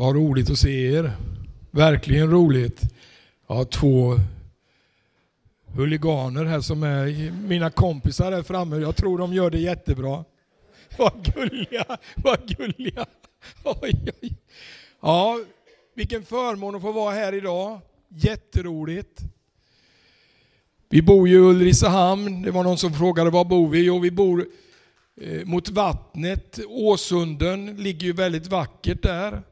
Vad roligt att se er. Verkligen roligt. Jag har två huliganer här som är mina kompisar här framme. Jag tror de gör det jättebra. Vad gulliga, vad gulliga. Oj, oj. Ja, vilken förmån att få vara här idag. Jätteroligt. Vi bor ju i Ulricehamn. Det var någon som frågade var bor vi? Jo, vi bor eh, mot vattnet. Åsunden ligger ju väldigt vackert där.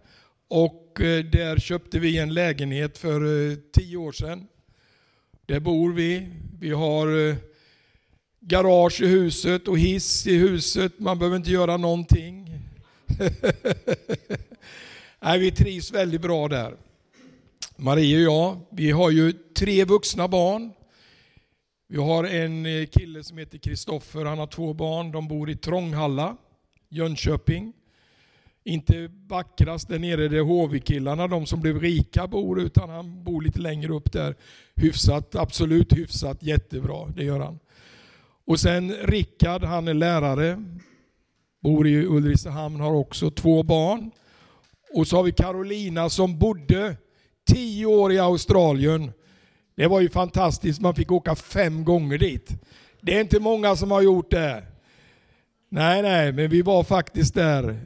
Och eh, där köpte vi en lägenhet för eh, tio år sedan. Där bor vi. Vi har eh, garage i huset och hiss i huset. Man behöver inte göra någonting. Nej, vi trivs väldigt bra där. Marie och jag, vi har ju tre vuxna barn. Vi har en eh, kille som heter Kristoffer, han har två barn. De bor i Trånghalla, Jönköping. Inte vackrast där nere där HV-killarna, de som blev rika, bor, utan han bor lite längre upp där. Hyfsat, absolut hyfsat, jättebra, det gör han. Och sen Rickard, han är lärare, bor i Ulricehamn, har också två barn. Och så har vi Carolina som bodde tio år i Australien det var ju fantastiskt, man fick åka fem gånger dit. Det är inte många som har gjort det. Nej, nej, men vi var faktiskt där.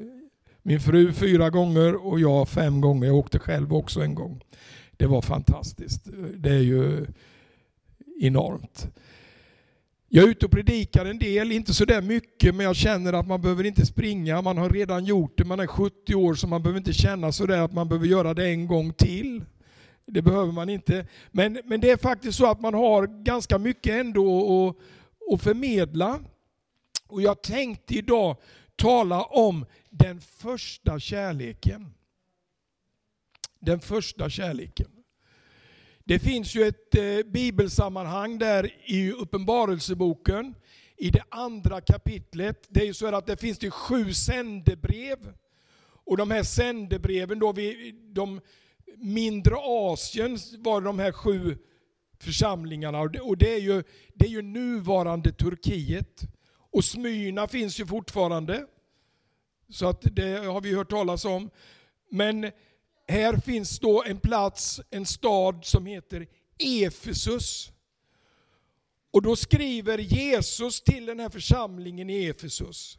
Min fru fyra gånger och jag fem gånger. Jag åkte själv också en gång. Det var fantastiskt. Det är ju enormt. Jag är ute och predikar en del, inte så där mycket, men jag känner att man behöver inte springa. Man har redan gjort det, man är 70 år, så man behöver inte känna så där att man behöver göra det en gång till. Det behöver man inte. Men, men det är faktiskt så att man har ganska mycket ändå att, att förmedla. Och jag tänkte idag tala om den första kärleken. Den första kärleken. Det finns ju ett eh, bibelsammanhang där i Uppenbarelseboken, i det andra kapitlet. Det är ju så att det finns det sju sändebrev. Och de här sändebreven då, de mindre Asien var de här sju församlingarna och det är ju, det är ju nuvarande Turkiet. Och Smyrna finns ju fortfarande. Så att det har vi hört talas om. Men här finns då en plats, en stad som heter Efesus. Och då skriver Jesus till den här församlingen i Efesus.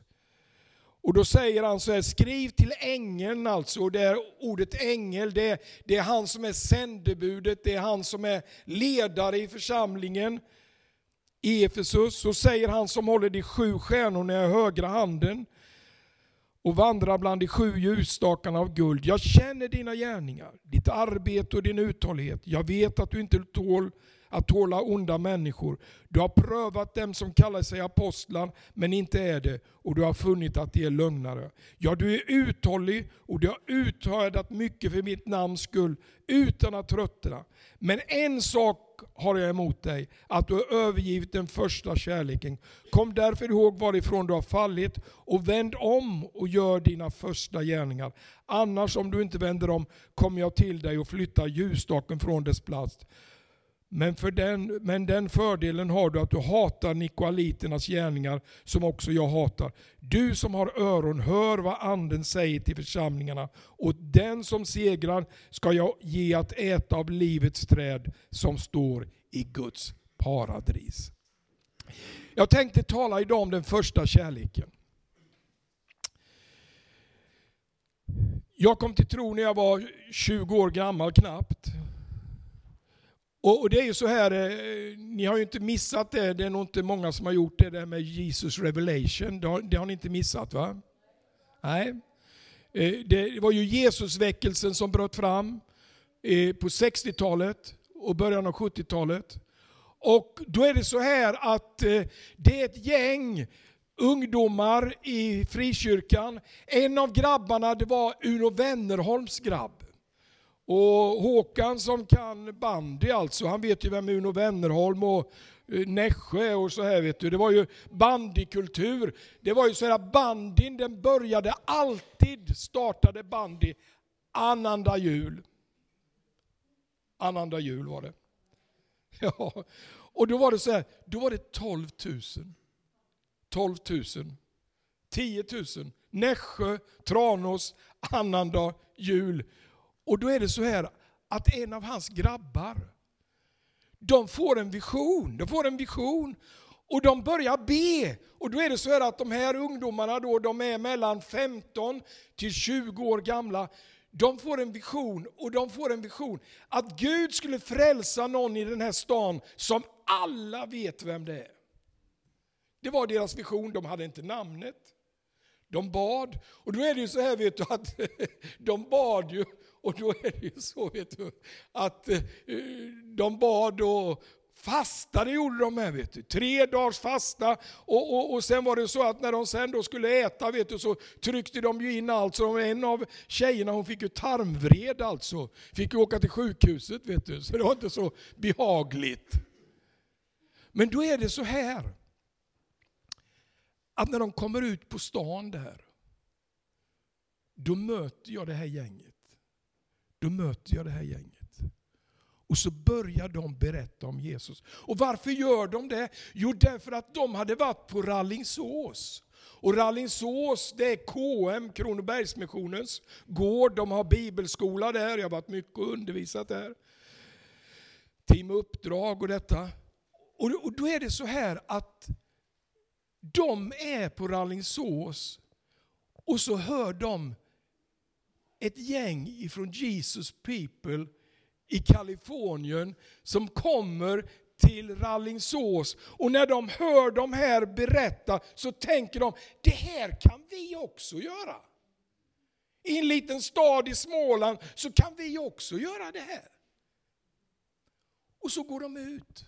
Och då säger han så här, skriv till ängeln alltså, och det är ordet ängel, det är, det är han som är sändebudet, det är han som är ledare i församlingen. I Efesus, så säger han som håller de sju stjärnorna i högra handen och vandrar bland de sju ljusstakarna av guld. Jag känner dina gärningar, ditt arbete och din uthållighet. Jag vet att du inte tål att tåla onda människor. Du har prövat dem som kallar sig apostlar men inte är det och du har funnit att de är lögnare. Ja, du är uthållig och du har uthärdat mycket för mitt namns skull utan att tröttna. Men en sak har jag emot dig, att du har övergivit den första kärleken. Kom därför ihåg varifrån du har fallit och vänd om och gör dina första gärningar. Annars om du inte vänder om kommer jag till dig och flyttar ljusstaken från dess plats. Men, för den, men den fördelen har du att du hatar nikoaliternas gärningar som också jag hatar. Du som har öron, hör vad anden säger till församlingarna. Och den som segrar ska jag ge att äta av livets träd som står i Guds paradis. Jag tänkte tala idag om den första kärleken. Jag kom till tro när jag var 20 år gammal knappt. Och, det är ju så här, eh, ni har ju inte missat det, det är nog inte många som har gjort det där med Jesus revelation. Det har, det har ni inte missat va? Nej. Eh, det var ju Jesusväckelsen som bröt fram eh, på 60-talet och början av 70-talet. Och då är det så här att eh, det är ett gäng ungdomar i frikyrkan. En av grabbarna det var Uno Wennerholms grabb. Och Håkan som kan bandy alltså, han vet ju vem Uno Wennerholm och eh, Nässjö och så här vet du. Det var ju bandykultur. Det var ju så här bandyn den började alltid, startade bandy annandag jul. Annandag jul var det. Ja, och då var det så här, då var det 12 000. 12 000. 10 000. Nässjö, Tranås, annandag jul. Och då är det så här att en av hans grabbar, de får en vision. De får en vision och de börjar be. Och då är det så här att de här ungdomarna då, de är mellan 15 till 20 år gamla. De får en vision och de får en vision att Gud skulle frälsa någon i den här stan som alla vet vem det är. Det var deras vision, de hade inte namnet. De bad, och då är det ju så här vet du att de bad ju, och då är det ju så vet du, att eh, de bad och fastade gjorde de med, vet du. Tre dagars fasta. Och, och, och sen var det så att när de sen då skulle äta vet du, så tryckte de ju in allt. Så en av tjejerna hon fick ju tarmvred alltså. Fick ju åka till sjukhuset vet du. Så det var inte så behagligt. Men då är det så här. Att när de kommer ut på stan där. Då möter jag det här gänget. Då möter jag det här gänget. Och så börjar de berätta om Jesus. Och varför gör de det? Jo, därför att de hade varit på Rallingsås. Och Rallingsås, det är KM, Kronobergsmissionens gård. De har bibelskola där, jag har varit mycket och undervisat där. Team Uppdrag och detta. Och, och då är det så här att de är på Rallingsås och så hör de ett gäng ifrån Jesus People i Kalifornien som kommer till Rallingsås. Och när de hör de här berätta så tänker de, det här kan vi också göra. I en liten stad i Småland så kan vi också göra det här. Och så går de ut.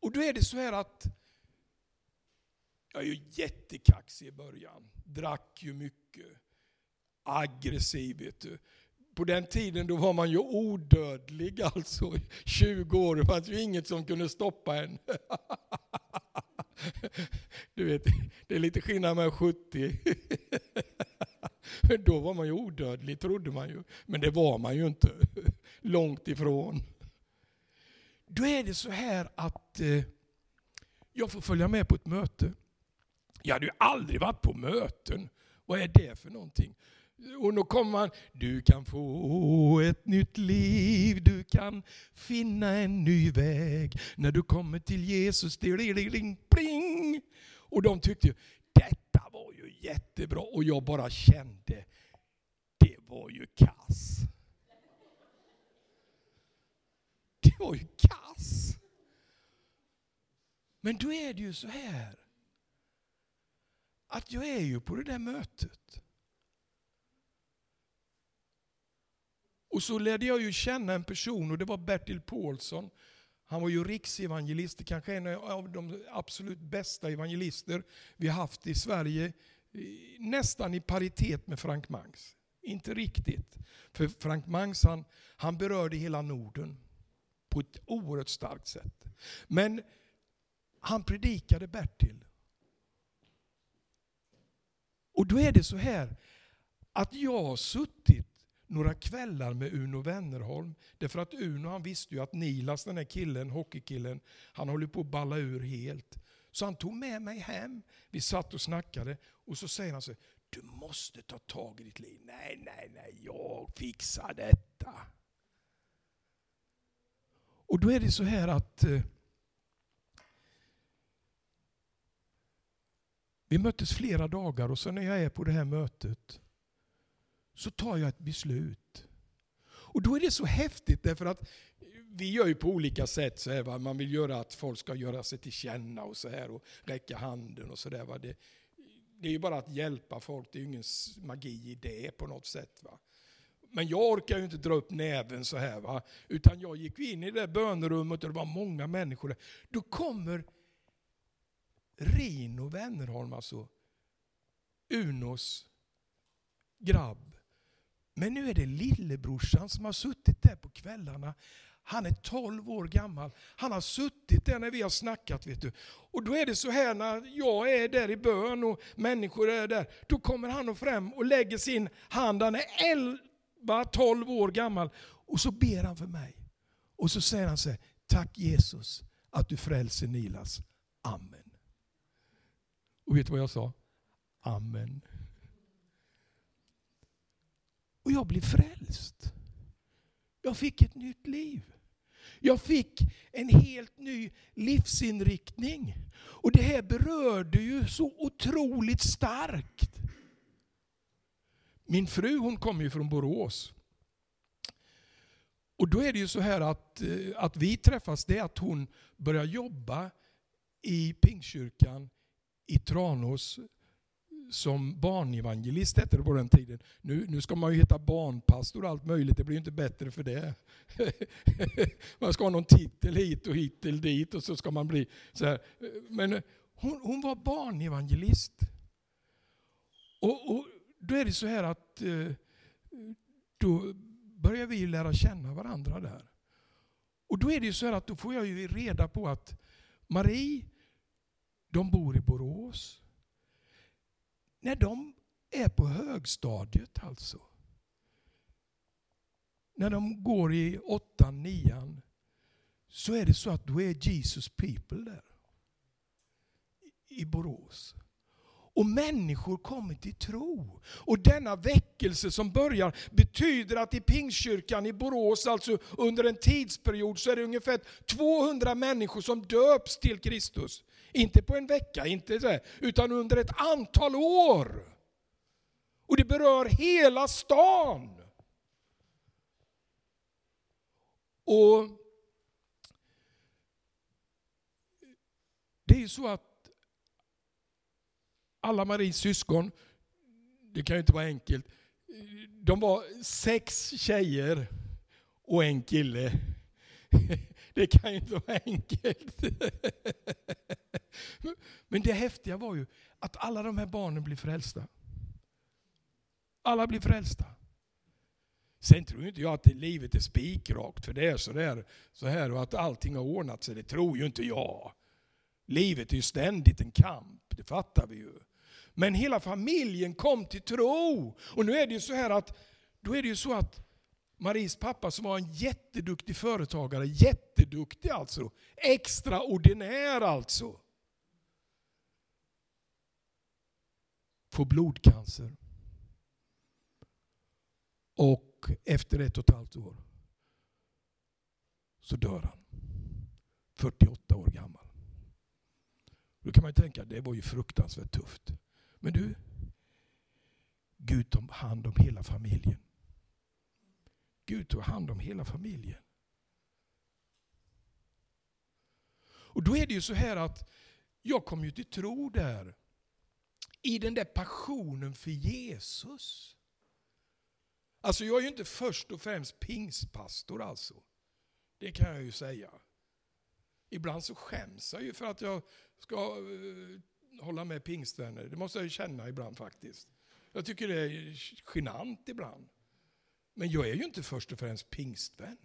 Och då är det så här att jag är ju jättekaxig i början. Drack ju mycket. Aggressiv vet du på den tiden då var man ju odödlig, alltså 20 år. Det fanns ju inget som kunde stoppa en. Du vet, det är lite skillnad med 70. Då var man ju odödlig, trodde man ju. Men det var man ju inte. Långt ifrån. Då är det så här att eh, jag får följa med på ett möte. Jag hade ju aldrig varit på möten. Vad är det för någonting? Och då kommer man, du kan få ett nytt liv, du kan finna en ny väg. När du kommer till Jesus, ding, pling. Och de tyckte ju, detta var ju jättebra. Och jag bara kände, det var ju kass. Det var ju kass. Men då är det ju så här, att jag är ju på det där mötet. Och så lärde jag ju känna en person och det var Bertil Paulsson. Han var ju riksevangelist, kanske en av de absolut bästa evangelister vi haft i Sverige. Nästan i paritet med Frank Mangs. Inte riktigt. För Frank Mangs han, han berörde hela Norden på ett oerhört starkt sätt. Men han predikade Bertil. Och då är det så här att jag har suttit några kvällar med Uno Wennerholm. Därför att Uno han visste ju att Nilas, den här killen, hockeykillen, han håller på att balla ur helt. Så han tog med mig hem. Vi satt och snackade och så säger han så du måste ta tag i ditt liv. Nej, nej, nej, jag fixar detta. Och då är det så här att eh, vi möttes flera dagar och sen när jag är på det här mötet så tar jag ett beslut. Och då är det så häftigt därför att vi gör ju på olika sätt så här, va? man vill göra att folk ska göra sig till känna och så här och räcka handen och så där. Va? Det, det är ju bara att hjälpa folk, det är ju ingen magi i det på något sätt. Va? Men jag orkar ju inte dra upp näven så här. Va? Utan jag gick in i det där bönerummet och det var många människor där. Då kommer Rino Wennerholm, alltså Unos grabb. Men nu är det lillebrorsan som har suttit där på kvällarna. Han är 12 år gammal. Han har suttit där när vi har snackat. Vet du. Och då är det så här när jag är där i bön och människor är där. Då kommer han fram och lägger sin hand. Han är 11-12 år gammal. Och så ber han för mig. Och så säger han så här, tack Jesus att du frälser Nilas. Amen. Och vet du vad jag sa? Amen. Och jag blev frälst. Jag fick ett nytt liv. Jag fick en helt ny livsinriktning. Och det här berörde ju så otroligt starkt. Min fru hon kommer ju från Borås. Och då är det ju så här att, eh, att vi träffas, det är att hon börjar jobba i Pingstkyrkan i Tranås som barnevangelist hette det på den tiden. Nu, nu ska man ju heta barnpastor och allt möjligt, det blir ju inte bättre för det. man ska ha någon titel hit och hit till dit och så ska man bli så här. Men eh, hon, hon var barnevangelist. Och, och då är det så här att eh, då börjar vi lära känna varandra där. Och då är det så här att då får jag ju reda på att Marie, de bor i Borås. När de är på högstadiet alltså. När de går i åttan, nian. Så är det så att då är Jesus people där. I Borås. Och människor kommer till tro. Och denna väckelse som börjar betyder att i Pingstkyrkan i Borås, alltså under en tidsperiod, så är det ungefär 200 människor som döps till Kristus. Inte på en vecka, inte så utan under ett antal år. Och det berör hela stan. Och Det är så att alla Maries syskon, det kan ju inte vara enkelt, de var sex tjejer och en kille. Det kan ju inte vara enkelt. Men det häftiga var ju att alla de här barnen blev frälsta. Alla blev frälsta. Sen tror inte jag att livet är spikrakt, för det är så, där, så här och att allting har ordnat sig. Det tror ju inte jag. Livet är ju ständigt en kamp, det fattar vi ju. Men hela familjen kom till tro. Och nu är det ju så här att, då är det ju så att Maries pappa som var en jätteduktig företagare, jätteduktig alltså, extraordinär alltså. Får blodcancer. Och efter ett och ett halvt år så dör han. 48 år gammal. Då kan man tänka, det var ju fruktansvärt tufft. Men du, Gud tog hand om hela familjen. Gud tog hand om hela familjen. Och då är det ju så här att jag kom ju till tro där. I den där passionen för Jesus. Alltså jag är ju inte först och främst pingstpastor alltså. Det kan jag ju säga. Ibland så skäms jag ju för att jag ska eh, hålla med pingstvänner. Det måste jag ju känna ibland faktiskt. Jag tycker det är genant ibland. Men jag är ju inte först och främst pingstvän.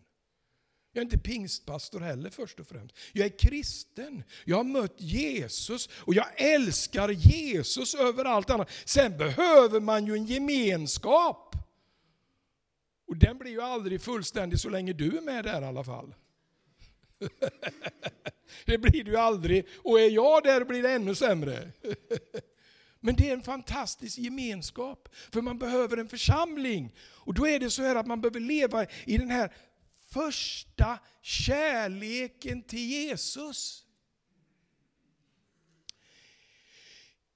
Jag är inte pingstpastor heller först och främst. Jag är kristen. Jag har mött Jesus och jag älskar Jesus över allt annat. Sen behöver man ju en gemenskap. Och den blir ju aldrig fullständig så länge du är med där i alla fall. det blir det ju aldrig. Och är jag där blir det ännu sämre. Men det är en fantastisk gemenskap, för man behöver en församling. Och då är det så här att man behöver leva i den här första kärleken till Jesus.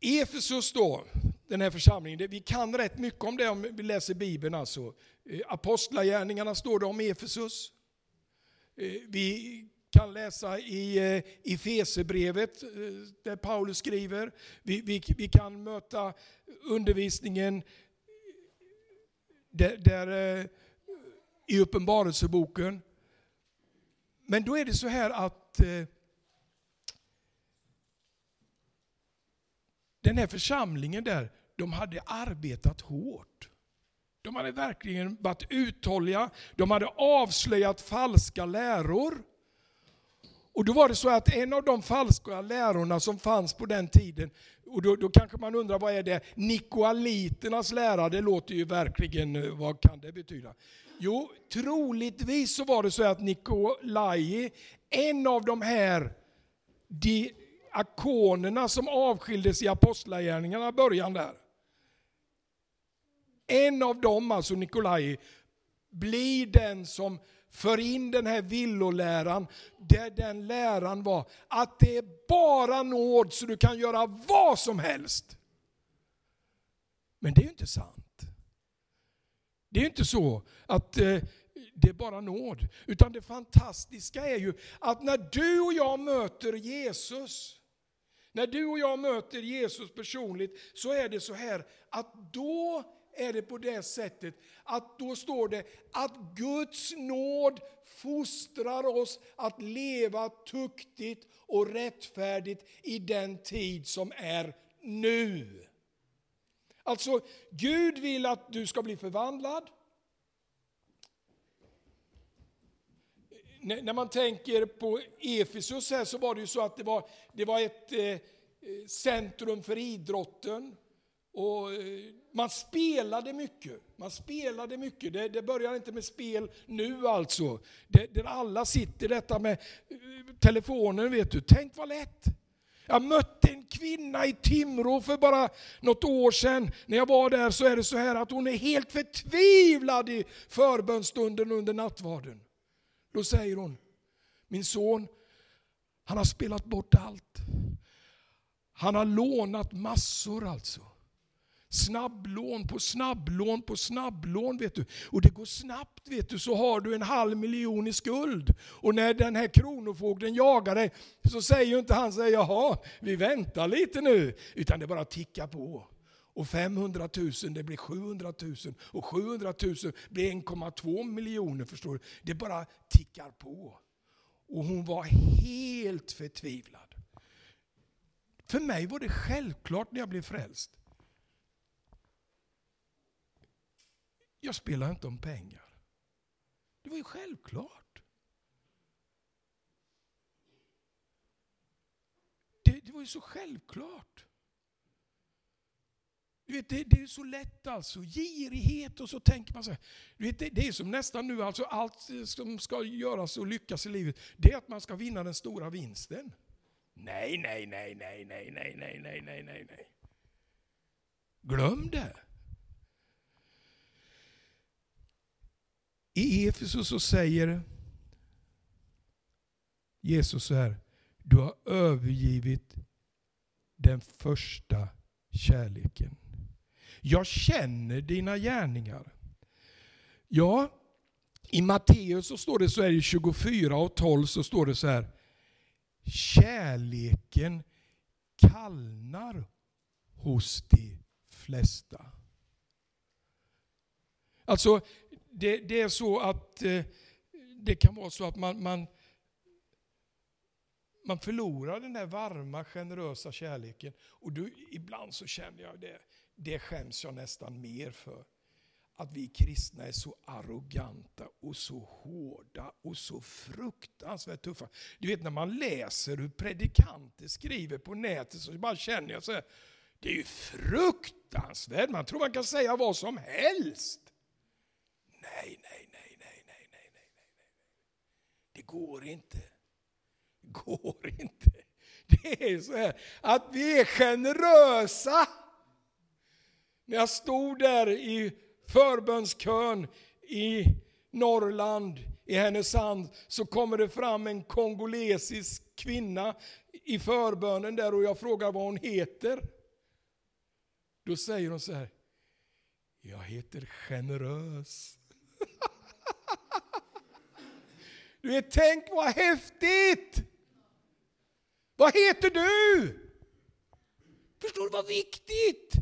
Efesus då, den här församlingen, vi kan rätt mycket om det om vi läser Bibeln. Alltså. Eh, apostlagärningarna står det om Efesus. Eh, vi kan läsa i, eh, i Fesebrevet eh, där Paulus skriver. Vi, vi, vi kan möta undervisningen där, där eh, i Uppenbarelseboken. Men då är det så här att eh, den här församlingen där, de hade arbetat hårt. De hade verkligen varit uthålliga, de hade avslöjat falska läror. Och då var det så att en av de falska lärorna som fanns på den tiden, och då, då kanske man undrar vad är det? Nikoaliternas lära, det låter ju verkligen, eh, vad kan det betyda? Jo, troligtvis så var det så att Nikolai, en av de här de akonerna som avskildes i apostlagärningarna, början där. En av dem, alltså Nikolai, blir den som för in den här villoläran, där den läran var att det är bara nåd så du kan göra vad som helst. Men det är ju inte sant. Det är ju inte så att eh, det är bara nåd. Utan det fantastiska är ju att när du och jag möter Jesus, när du och jag möter Jesus personligt, så är det så här att då är det på det sättet att då står det att Guds nåd fostrar oss att leva tuktigt och rättfärdigt i den tid som är nu. Alltså, Gud vill att du ska bli förvandlad. När man tänker på Efesus här så var det ju så att det var, det var ett eh, eh, centrum för idrotten. Och eh, man spelade mycket. Man spelade mycket. Det, det börjar inte med spel nu alltså. Det, där alla sitter, detta med eh, telefonen vet du. Tänk vad lätt. Jag mötte en kvinna i Timrå för bara något år sedan. När jag var där så är det så här att hon är helt förtvivlad i förbönstunden under nattvarden. Då säger hon, min son, han har spelat bort allt. Han har lånat massor alltså. Snabblån på snabblån på snabblån. vet du. Och det går snabbt vet du, så har du en halv miljon i skuld. Och när den här kronofogden jagar dig så säger ju inte han så jaha, vi väntar lite nu. Utan det bara tickar på. Och 500 000 det blir 700 000 och 700 000 blir 1,2 miljoner förstår du. Det bara tickar på. Och hon var helt förtvivlad. För mig var det självklart när jag blev frälst. Jag spelar inte om pengar. Det var ju självklart. Det, det var ju så självklart. Du vet, det, det, är så lätt alltså. Girighet och så tänker man så här. Du vet, det, det, är som nästan nu, alltså allt som ska göras och lyckas i livet, det är att man ska vinna den stora vinsten. Nej, nej, nej, nej, nej, nej, nej, nej, nej, nej, nej. Glöm det. I Efesus så säger Jesus så här, du har övergivit den första kärleken. Jag känner dina gärningar. Ja, i Matteus så står det så här i 24 och 12 så står det så här. Kärleken kallnar hos de flesta. Alltså, det, det är så att eh, det kan vara så att man, man, man förlorar den där varma, generösa kärleken. Och då, ibland så känner jag det, det skäms jag nästan mer för. Att vi kristna är så arroganta och så hårda och så fruktansvärt tuffa. Du vet när man läser hur predikanter skriver på nätet så bara känner jag så här, det är ju fruktansvärt, man tror man kan säga vad som helst. Nej, nej, nej, nej, nej, nej, nej, nej. Det går inte. Det går inte. Det är så här att vi är generösa. När jag stod där i förbönskön i Norrland, i Härnösand, så kommer det fram en kongolesisk kvinna i förbönen där och jag frågar vad hon heter. Då säger hon så här, jag heter generös. Du vet, tänk vad häftigt! Vad heter du? Förstår du vad viktigt?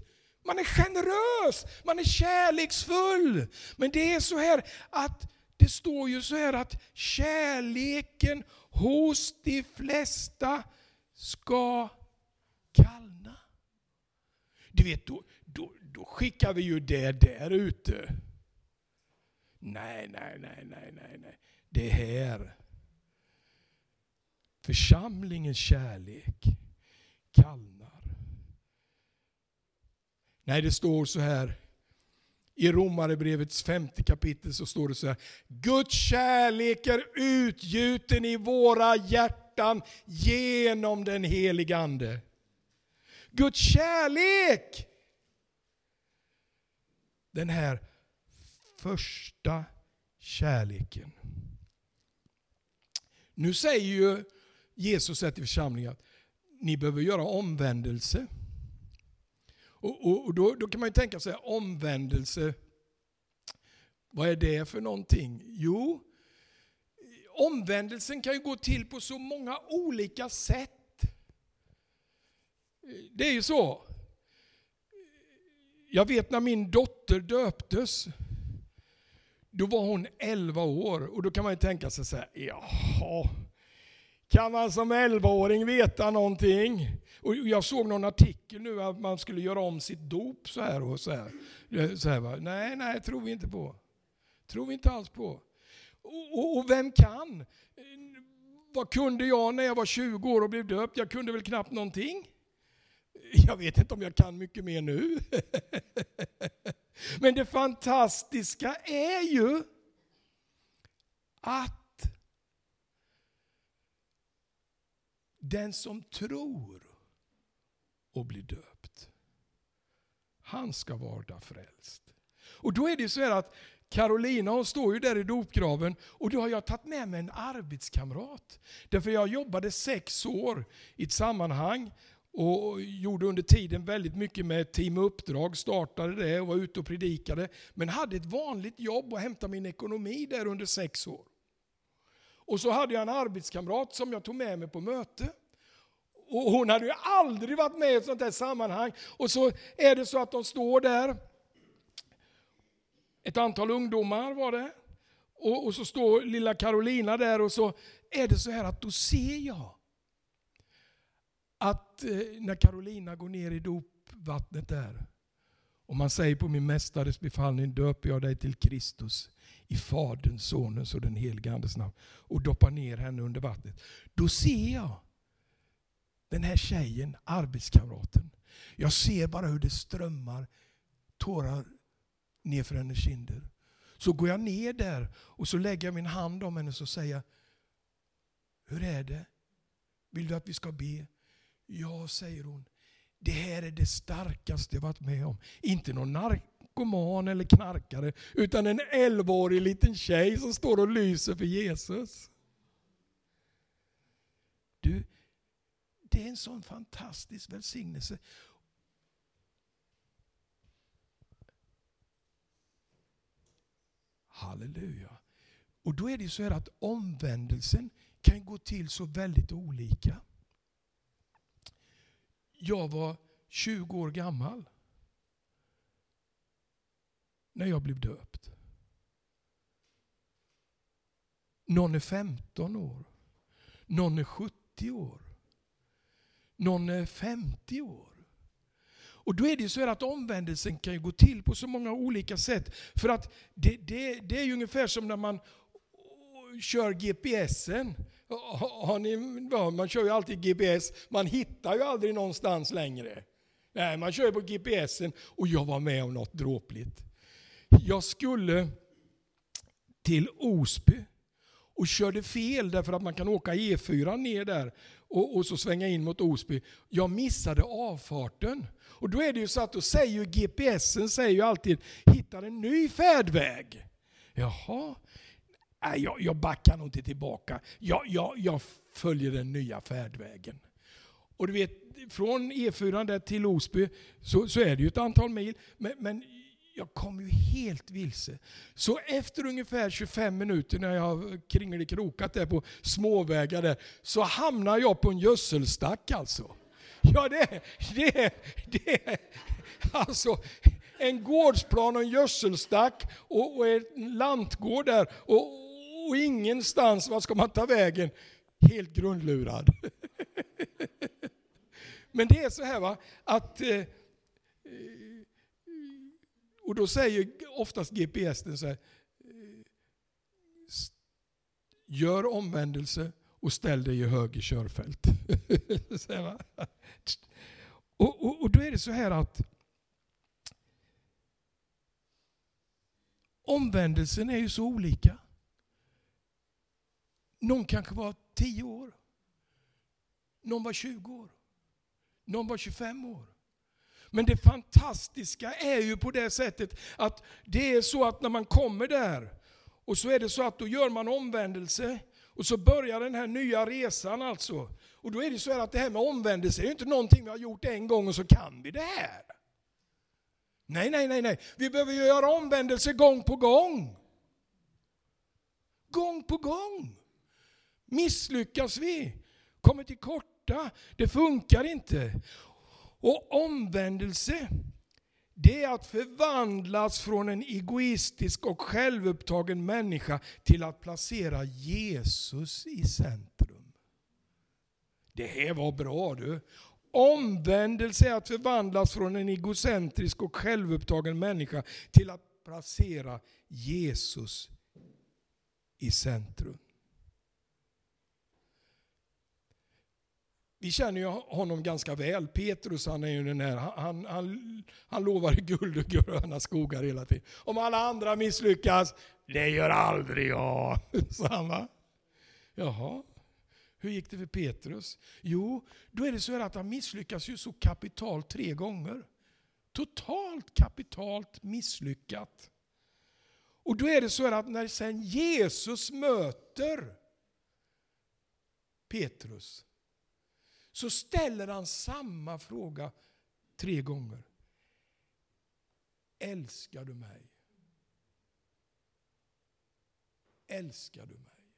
Man är generös, man är kärleksfull. Men det är så här att det står ju så här att kärleken hos de flesta ska kallna. Du vet, då, då, då skickar vi ju det där ute. Nej, nej, nej, nej, nej, nej. Det här. Församlingens kärlek kallnar. Nej, det står så här. I Romarebrevets femte kapitel så står det så här. Guds kärlek är utgjuten i våra hjärtan genom den helige Ande. Guds kärlek! Den här första kärleken. Nu säger ju Jesus till församlingen att ni behöver göra omvändelse. Och, och, och då, då, kan man ju tänka sig omvändelse, vad är det för någonting? Jo, omvändelsen kan ju gå till på så många olika sätt. Det är ju så. Jag vet när min dotter döptes, då var hon 11 år och då kan man ju tänka sig så här, jaha, kan man som 11-åring veta någonting? Och jag såg någon artikel nu att man skulle göra om sitt dop så här och så här. Så här va? Nej, nej, tror vi inte på. Tror vi inte alls på. Och, och, och, vem kan? Vad kunde jag när jag var 20 år och blev döpt? Jag kunde väl knappt någonting. Jag vet inte om jag kan mycket mer nu. Men det fantastiska är ju att den som tror och blir döpt, han ska vara frälst. Och då är det så här att Carolina hon står ju där i dopgraven och då har jag tagit med mig en arbetskamrat. Därför jag jobbade sex år i ett sammanhang och gjorde under tiden väldigt mycket med Team Uppdrag, startade det och var ute och predikade. Men hade ett vanligt jobb och hämtade min ekonomi där under sex år. Och så hade jag en arbetskamrat som jag tog med mig på möte. Och hon hade ju aldrig varit med i ett sånt här sammanhang. Och så är det så att de står där, ett antal ungdomar var det. Och, och så står lilla Carolina där och så är det så här att då ser jag att eh, när Carolina går ner i dopvattnet där och man säger på min mästares befallning döper jag dig till Kristus i Faderns, Sonens och den helige Andes namn och doppar ner henne under vattnet. Då ser jag den här tjejen, arbetskamraten. Jag ser bara hur det strömmar tårar ner för hennes kinder. Så går jag ner där och så lägger jag min hand om henne och säger Hur är det? Vill du att vi ska be? Ja, säger hon. Det här är det starkaste jag varit med om. Inte någon narkoman eller knarkare, utan en 11-årig liten tjej som står och lyser för Jesus. Du, det är en sån fantastisk välsignelse. Halleluja. Och då är det så här att omvändelsen kan gå till så väldigt olika. Jag var 20 år gammal när jag blev döpt. Någon är 15 år. Någon är 70 år. Någon är 50 år. Och då är det så att omvändelsen kan gå till på så många olika sätt. För att det, det, det är ju ungefär som när man kör GPSen. Har ni, man kör ju alltid GPS, man hittar ju aldrig någonstans längre. Nej, man kör på GPSen och jag var med om något dråpligt. Jag skulle till Osby och körde fel därför att man kan åka E4 ner där och, och, så svänga in mot Osby. Jag missade avfarten. Och då är det ju så att då säger ju GPSen säger ju alltid hitta en ny färdväg. Jaha, Nej, jag, jag backar nog inte tillbaka. Jag, jag, jag följer den nya färdvägen. Och du vet, från E4 där till Osby så, så är det ju ett antal mil. Men, men jag kom ju helt vilse. Så efter ungefär 25 minuter när jag har kringelikrokat där på småvägar där, så hamnar jag på en gödselstack alltså. Ja, det, det, det, alltså en gårdsplan och en gödselstack och, och en lantgård där. Och, och ingenstans, vart ska man ta vägen? Helt grundlurad. Men det är så här va, att eh, eh, och då säger oftast GPS så här, eh, gör omvändelse och ställ dig i höger körfält. och, och, och då är det så här att omvändelsen är ju så olika. Någon kanske var 10 år. någon var 20 år, någon var 25 år. Men det fantastiska är ju på det sättet att det är så att när man kommer där och så är det så att då gör man omvändelse och så börjar den här nya resan alltså. Och då är det så här att det här med omvändelse är ju inte någonting vi har gjort en gång och så kan vi det här. Nej, nej, nej, nej. Vi behöver ju göra omvändelse gång på gång. Gång på gång. Misslyckas vi, kommer till korta, det funkar inte. Och omvändelse, det är att förvandlas från en egoistisk och självupptagen människa till att placera Jesus i centrum. Det här var bra du. Omvändelse är att förvandlas från en egocentrisk och självupptagen människa till att placera Jesus i centrum. Vi känner ju honom ganska väl. Petrus han är ju den här, han, han, han lovar guld och gröna skogar hela tiden. Om alla andra misslyckas, det gör aldrig jag, sa han va? Jaha, hur gick det för Petrus? Jo, då är det så att han misslyckas ju så kapitalt tre gånger. Totalt kapitalt misslyckat. Och då är det så att när sen Jesus möter Petrus så ställer han samma fråga tre gånger. Älskar du mig? Älskar du mig?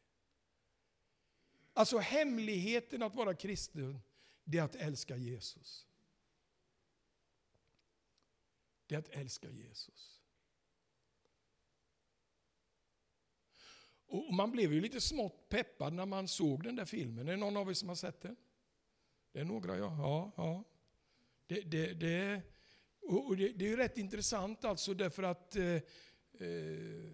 Alltså hemligheten att vara kristen, det är att älska Jesus. Det är att älska Jesus. Och man blev ju lite smått peppad när man såg den där filmen. Är det någon av er som har sett den? Det är några, ja. ja, ja. Det, det, det, och det, det är ju rätt intressant alltså därför att eh, eh,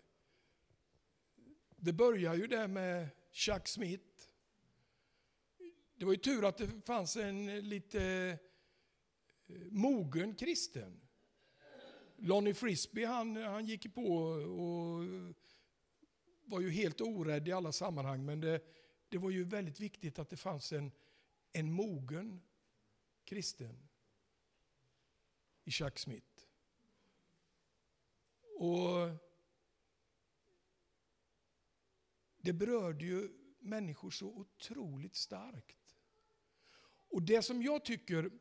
det börjar ju där med Chuck Smith. Det var ju tur att det fanns en lite eh, mogen kristen. Lonnie Frisbee han, han gick på och var ju helt orädd i alla sammanhang men det, det var ju väldigt viktigt att det fanns en en mogen kristen i Chuck Smith. Och det berörde ju människor så otroligt starkt. Och det som jag tycker,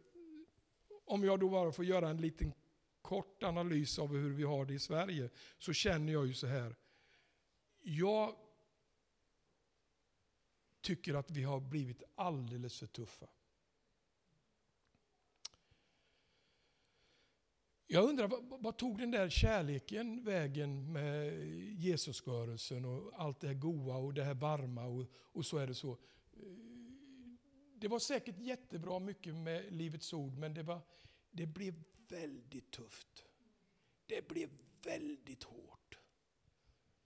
om jag då bara får göra en liten kort analys av hur vi har det i Sverige, så känner jag ju så här. Jag tycker att vi har blivit alldeles för tuffa. Jag undrar, vad, tog den där kärleken vägen med Jesusrörelsen och allt det här goa och det här varma och, och så är det så. Det var säkert jättebra mycket med Livets Ord men det, var, det blev väldigt tufft. Det blev väldigt hårt.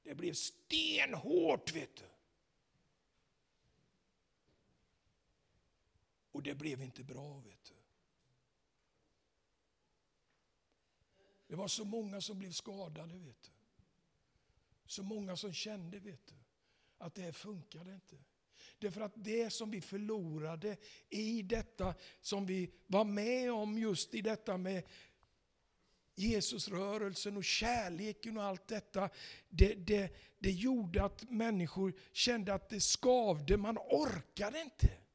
Det blev stenhårt vet du. Och det blev inte bra. vet du. Det var så många som blev skadade. vet du. Så många som kände vet du, att det här funkade inte. Därför att det som vi förlorade i detta som vi var med om just i detta med Jesusrörelsen och kärleken och allt detta. Det, det, det gjorde att människor kände att det skavde, man orkade inte.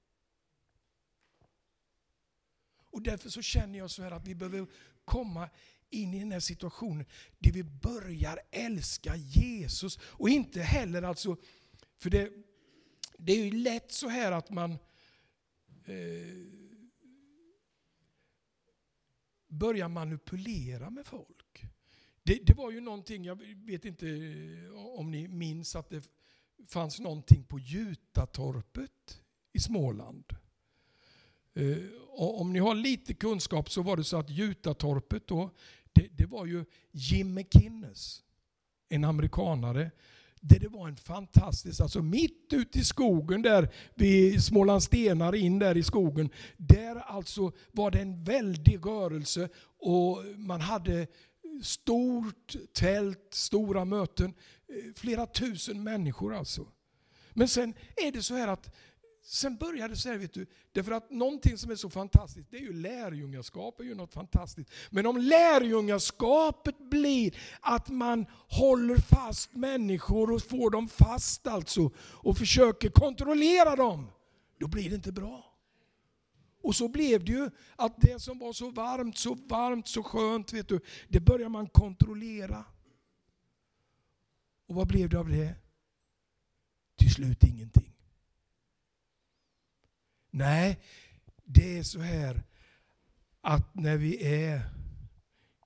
Och därför så känner jag så här att vi behöver komma in i den här situationen där vi börjar älska Jesus. Och inte heller alltså, för det, det är ju lätt så här att man eh, börjar manipulera med folk. Det, det, var ju någonting, jag vet inte eh, om ni minns att det fanns någonting på Jutatorpet i Småland. Eh, om ni har lite kunskap så var det så att Jutatorpet då, det, det var ju Jim McInnes, en amerikanare. Det, det var en fantastisk, alltså mitt ute i skogen där vid Smålandstenar in där i skogen. Där alltså var det en väldig rörelse och man hade stort tält, stora möten. Eh, flera tusen människor alltså. Men sen är det så här att sen började det så här, vet du, därför att någonting som är så fantastiskt, det är ju lärjungaskap, är ju något fantastiskt. Men om lärjungaskapet blir att man håller fast människor och får dem fast alltså, och försöker kontrollera dem, då blir det inte bra. Och så blev det ju att det som var så varmt, så varmt, så skönt, vet du, det börjar man kontrollera. Och vad blev det av det? Till slut ingenting. Nej, det är så här att när vi är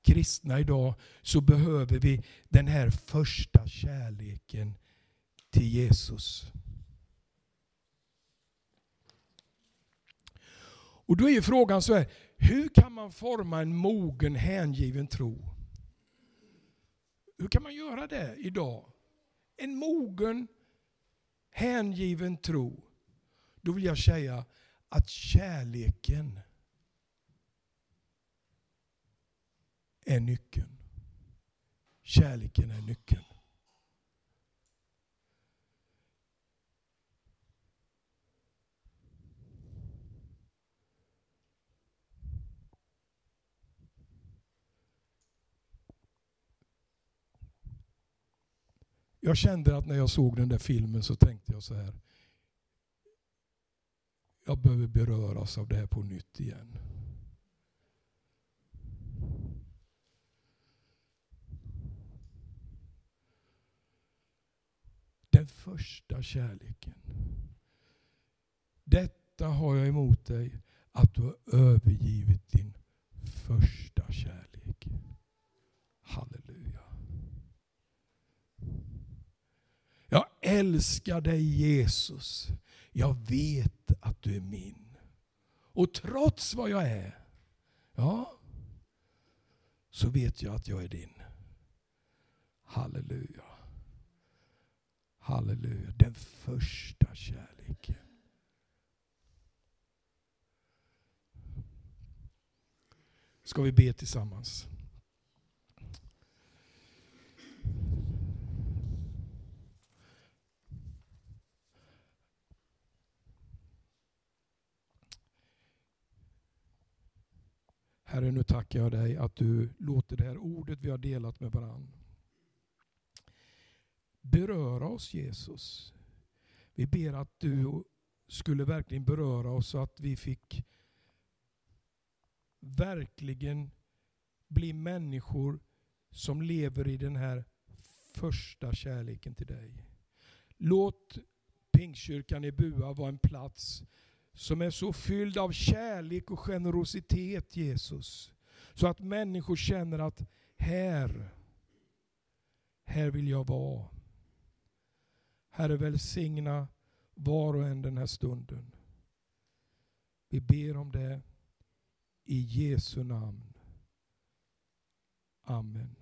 kristna idag så behöver vi den här första kärleken till Jesus. Och då är frågan så här, hur kan man forma en mogen hängiven tro? Hur kan man göra det idag? En mogen hängiven tro. Då vill jag säga att kärleken är nyckeln. Kärleken är nyckeln. Jag kände att när jag såg den där filmen så tänkte jag så här. Jag behöver beröras av det här på nytt igen. Den första kärleken. Detta har jag emot dig, att du har övergivit din första kärlek. Halleluja. Jag älskar dig Jesus. Jag vet att du är min. Och trots vad jag är, ja, så vet jag att jag är din. Halleluja. Halleluja. Den första kärleken. Ska vi be tillsammans? Herre, nu tackar jag dig att du låter det här ordet vi har delat med varandra beröra oss Jesus. Vi ber att du skulle verkligen beröra oss så att vi fick verkligen bli människor som lever i den här första kärleken till dig. Låt Pingstkyrkan i Bua vara en plats som är så fylld av kärlek och generositet Jesus. Så att människor känner att här, här vill jag vara. Herre välsigna var och en den här stunden. Vi ber om det i Jesu namn. Amen.